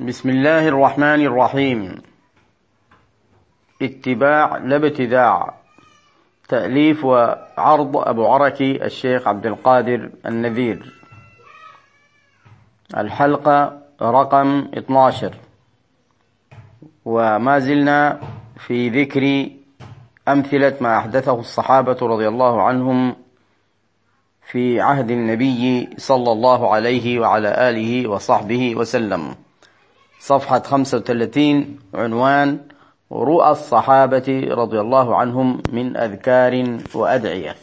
بسم الله الرحمن الرحيم اتباع لا ابتداع تأليف وعرض أبو عركي الشيخ عبد القادر النذير الحلقة رقم 12 وما زلنا في ذكر أمثلة ما أحدثه الصحابة رضي الله عنهم في عهد النبي صلى الله عليه وعلى آله وصحبه وسلم صفحة 35 عنوان رؤى الصحابة رضي الله عنهم من أذكار وأدعية.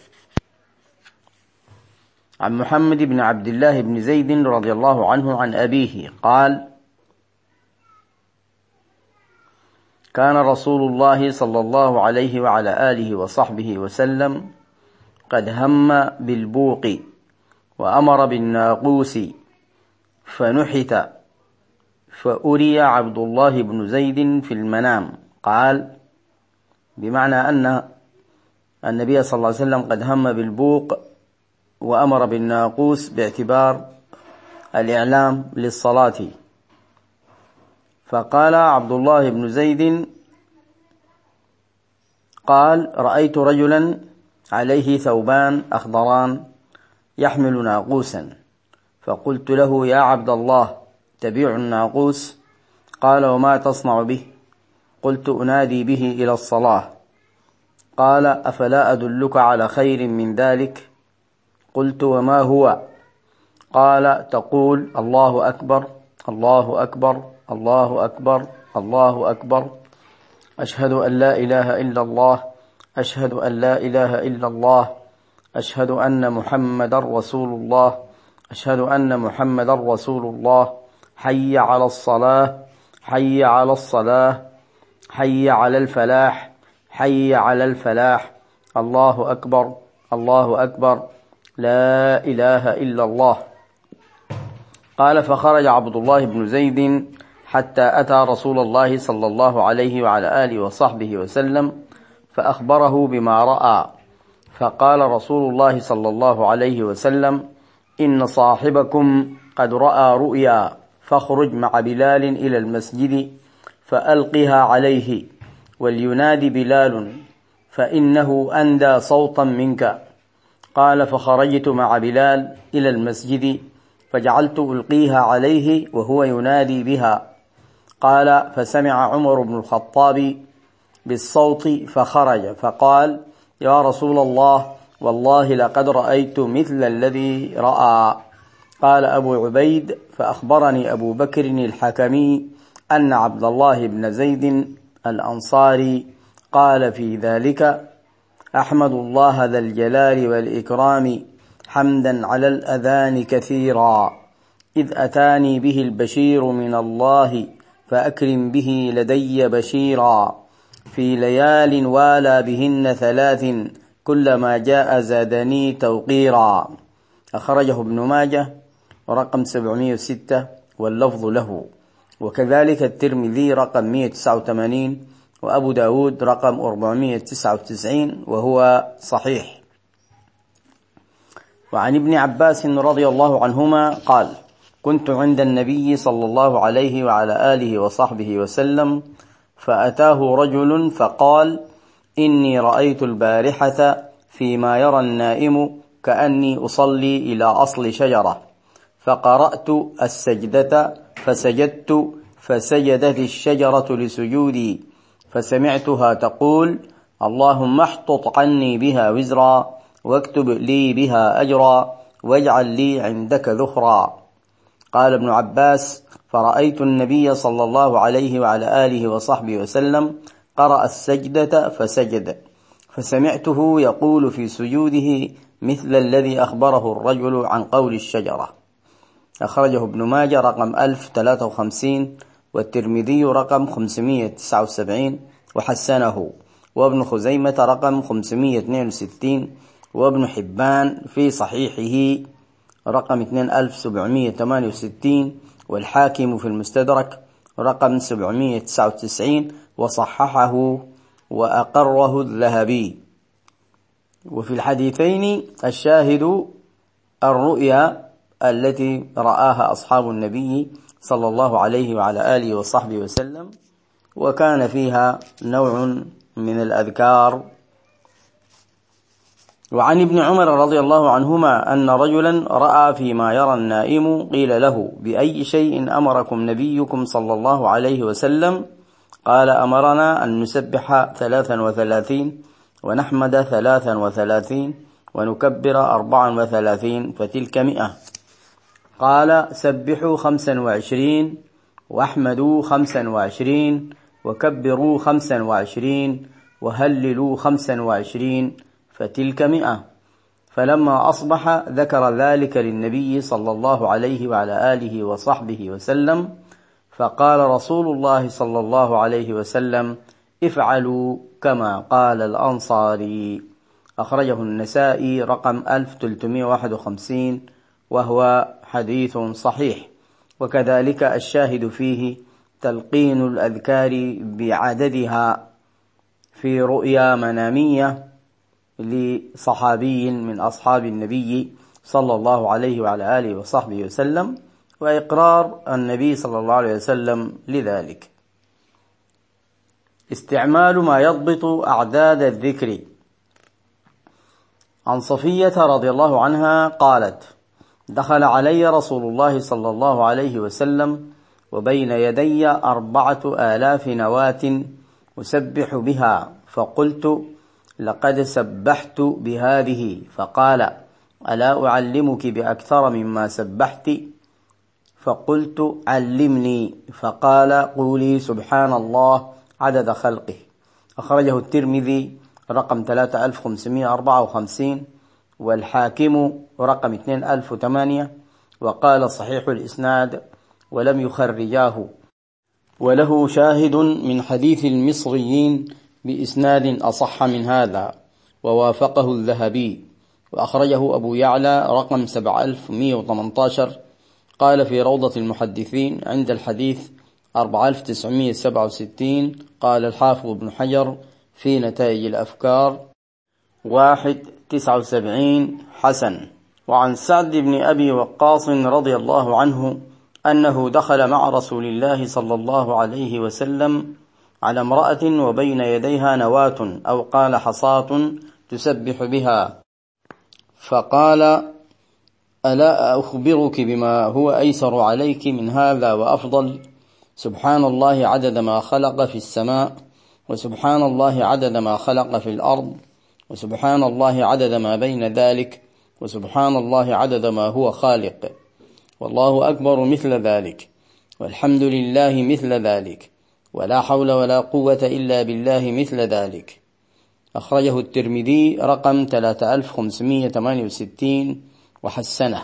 عن محمد بن عبد الله بن زيد رضي الله عنه عن أبيه قال كان رسول الله صلى الله عليه وعلى آله وصحبه وسلم قد هم بالبوق وأمر بالناقوس فنحت فأري عبد الله بن زيد في المنام. قال بمعنى أن النبي صلى الله عليه وسلم قد هم بالبوق وأمر بالناقوس باعتبار الإعلام للصلاة. فقال عبد الله بن زيد قال رأيت رجلا عليه ثوبان أخضران يحمل ناقوسا. فقلت له يا عبد الله تبيع الناقوس؟ قال وما تصنع به. قلت أنادي به إلى الصلاة. قال أفلا أدلك على خير من ذلك؟ قلت وما هو؟ قال تقول الله أكبر الله أكبر الله أكبر الله أكبر. أشهد أن لا إله إلا الله أشهد أن لا إله إلا الله أشهد أن محمد رسول الله أشهد أن محمد رسول الله. حي على الصلاة حي على الصلاة حي على الفلاح حي على الفلاح. الله أكبر الله أكبر. لا إله إلا الله. قال فخرج عبد الله بن زيد حتى أتى رسول الله صلى الله عليه وعلى آله وصحبه وسلم فأخبره بما رأى. فقال رسول الله صلى الله عليه وسلم إن صاحبكم قد رأى رؤيا. فاخرج مع بلال إلى المسجد فألقها عليه ولينادي بلال فإنه أندى صوتا منك. قال فخرجت مع بلال إلى المسجد فجعلت ألقيها عليه وهو ينادي بها. قال فسمع عمر بن الخطاب بالصوت فخرج فقال يا رسول الله والله لقد رأيت مثل الذي رأى. قال أبو عبيد فأخبرني أبو بكر الحكمي أن عبد الله بن زيد الأنصاري قال في ذلك أحمد الله ذا الجلال والإكرام حمدا على الأذان كثيرا إذ أتاني به البشير من الله فأكرم به لدي بشيرا. في ليال والى بهن ثلاث كلما جاء زادني توقيرا. أخرجه ابن ماجه رقم 706 واللفظ له. وكذلك الترمذي رقم 189 وأبو داود رقم 499 وهو صحيح. وعن ابن عباس رضي الله عنهما قال كنت عند النبي صلى الله عليه وعلى آله وصحبه وسلم فأتاه رجل فقال إني رأيت البارحة فيما يرى النائم كأني أصلي إلى أصل شجرة. فقرأت السجدة فسجدت فسجدت الشجرة لسجودي فسمعتها تقول اللهم احطط عني بها وزرا واكتب لي بها أجرا واجعل لي عندك ذخرا. قال ابن عباس فرأيت النبي صلى الله عليه وعلى آله وصحبه وسلم قرأ السجدة فسجد فسمعته يقول في سجوده مثل الذي أخبره الرجل عن قول الشجرة. أخرجه ابن ماجه رقم 1053 والترمذي رقم 579 وحسنه وابن خزيمة رقم 562 وابن حبان في صحيحه رقم 2768 والحاكم في المستدرك رقم 799 وصححه وأقره الذهبي. وفي الحديثين الشاهد الرؤيا التي رآها أصحاب النبي صلى الله عليه وعلى آله وصحبه وسلم وكان فيها نوع من الأذكار. وعن ابن عمر رضي الله عنهما أن رجلا رأى فيما يرى النائم قيل له بأي شيء أمركم نبيكم صلى الله عليه وسلم؟ قال أمرنا أن نسبح ثلاثا وثلاثين ونحمد ثلاثا وثلاثين ونكبر أربعا وثلاثين فتلك مئة. قال سبحوا خمسا وعشرين واحمدوا خمسا وعشرين وكبروا خمسا وعشرين وهللوا خمسا وعشرين فتلك مئة. فلما أصبح ذكر ذلك للنبي صلى الله عليه وعلى آله وصحبه وسلم فقال رسول الله صلى الله عليه وسلم افعلوا كما قال الأنصاري أخرجه النسائي رقم 1351 وهو حديث صحيح. وكذلك الشاهد فيه تلقين الأذكار بعددها في رؤيا منامية لصحابي من أصحاب النبي صلى الله عليه وعلى آله وصحبه وسلم وإقرار النبي صلى الله عليه وسلم لذلك. استعمال ما يضبط أعداد الذكر. عن صفية رضي الله عنها قالت دخل علي رسول الله صلى الله عليه وسلم وبين يدي أربعة آلاف نواة أسبح بها. فقلت لقد سبحت بهذه. فقال ألا أعلمك بأكثر مما سبحت؟ فقلت علمني. فقال قولي سبحان الله عدد خلقه. أخرجه الترمذي رقم 3554 والحاكم رقم 2008 وقال صحيح الإسناد ولم يخرجاه. وله شاهد من حديث المصريين بإسناد أصح من هذا ووافقه الذهبي. وأخرجه أبو يعلى رقم 7118 قال في روضة المحدثين عند الحديث 4967 قال الحافظ ابن حجر في نتائج الأفكار واحد تسعة وسبعين حسن. وعن سعد بن أبي وقاص رضي الله عنه أنه دخل مع رسول الله صلى الله عليه وسلم على امرأة وبين يديها نواة أو قال حصاة تسبح بها. فقال ألا أخبرك بما هو أيسر عليك من هذا وأفضل؟ سبحان الله عدد ما خلق في السماء وسبحان الله عدد ما خلق في الأرض وسبحان الله عدد ما بين ذلك وسبحان الله عدد ما هو خالق. والله أكبر مثل ذلك والحمد لله مثل ذلك ولا حول ولا قوة إلا بالله مثل ذلك. أخرجه الترمذي رقم 3568 وحسنه.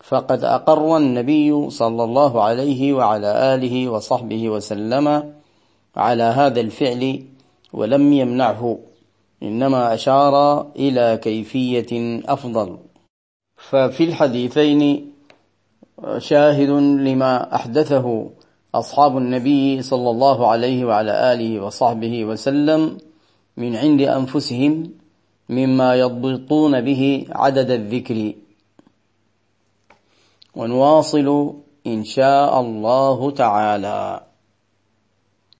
فقد أقر النبي صلى الله عليه وعلى آله وصحبه وسلم على هذا الفعل ولم يمنعه. إنما أشار إلى كيفية أفضل. ففي الحديثين شاهد لما أحدثه أصحاب النبي صلى الله عليه وعلى آله وصحبه وسلم من عند أنفسهم مما يضبطون به عدد الذكر. ونواصل إن شاء الله تعالى.